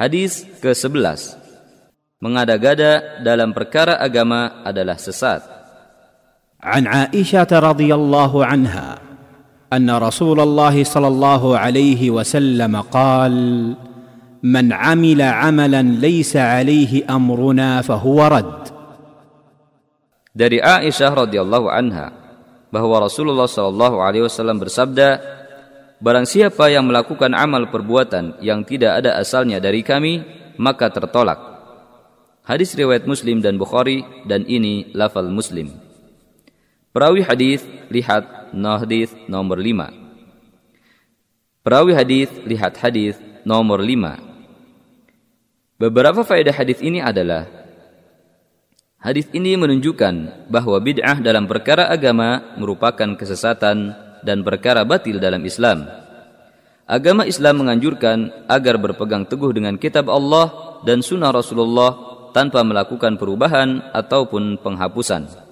Hadis ke-11 Mengada-gada dalam perkara agama adalah sesat. عن عائشه رضي الله عنها ان رسول الله صلى الله عليه وسلم قال من عمل عملا ليس عليه امرنا فهو رد Dari Aisyah radhiyallahu anha bahwa Rasulullah shallallahu alaihi wasallam bersabda, Barang siapa yang melakukan amal perbuatan yang tidak ada asalnya dari kami, maka tertolak. Hadis riwayat Muslim dan Bukhari dan ini lafal Muslim. Perawi hadis lihat hadis nomor 5. Perawi hadis lihat hadis nomor 5. Beberapa faedah hadis ini adalah Hadis ini menunjukkan bahwa bid'ah dalam perkara agama merupakan kesesatan dan perkara batil dalam Islam. Agama Islam menganjurkan agar berpegang teguh dengan kitab Allah dan sunnah Rasulullah tanpa melakukan perubahan ataupun penghapusan.